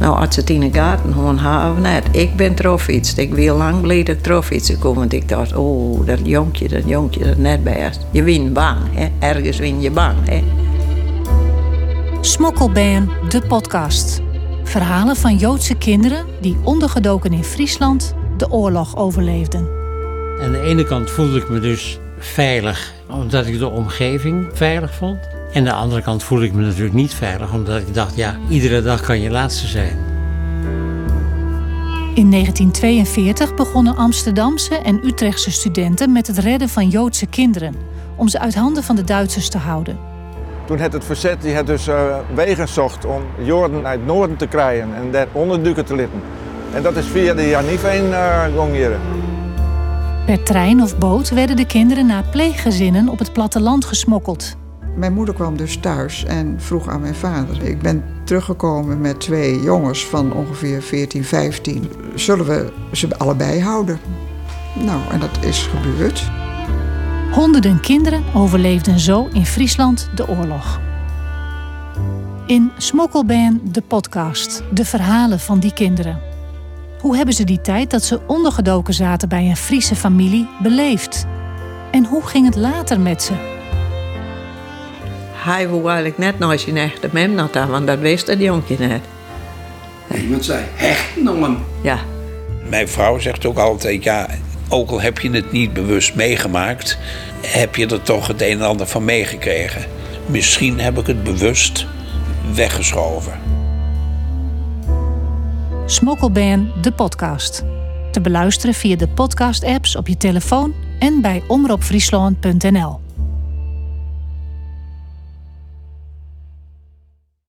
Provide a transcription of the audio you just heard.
Nou, als ze het in de gaten gewoon hebben, net. Ik ben trofiets. Ik wil lang geleden trofietsen komen. Want ik dacht, oh, dat jonkje, dat jonkje, dat net best. Je wint bang, hè. Ergens win je bang, hè. Smokkelband, de podcast. Verhalen van Joodse kinderen die ondergedoken in Friesland de oorlog overleefden. Aan de ene kant voelde ik me dus veilig, omdat ik de omgeving veilig vond. En aan de andere kant voelde ik me natuurlijk niet veilig, omdat ik dacht, ja, iedere dag kan je laatste zijn. In 1942 begonnen Amsterdamse en Utrechtse studenten met het redden van Joodse kinderen, om ze uit handen van de Duitsers te houden. Toen had het verzet die had dus uh, wegen zocht om Joden uit het noorden te krijgen en daar onderduiken te litten. En dat is via de Janiveen uh, gongeren. Per trein of boot werden de kinderen naar pleeggezinnen op het platteland gesmokkeld. Mijn moeder kwam dus thuis en vroeg aan mijn vader. Ik ben teruggekomen met twee jongens van ongeveer 14, 15. Zullen we ze allebei houden? Nou, en dat is gebeurd. Honderden kinderen overleefden zo in Friesland de oorlog. In Smokkelband, de podcast, de verhalen van die kinderen. Hoe hebben ze die tijd dat ze ondergedoken zaten bij een Friese familie beleefd? En hoe ging het later met ze? Hij wil eigenlijk net als je echte mem had, want dat wist het jonkje net. Iemand zei, hechten om hem. Ja. Mijn vrouw zegt ook altijd, ja, ook al heb je het niet bewust meegemaakt, heb je er toch het een en ander van meegekregen. Misschien heb ik het bewust weggeschoven. Smokkelband, de podcast. Te beluisteren via de podcast-apps op je telefoon en bij omroepfriesland.nl.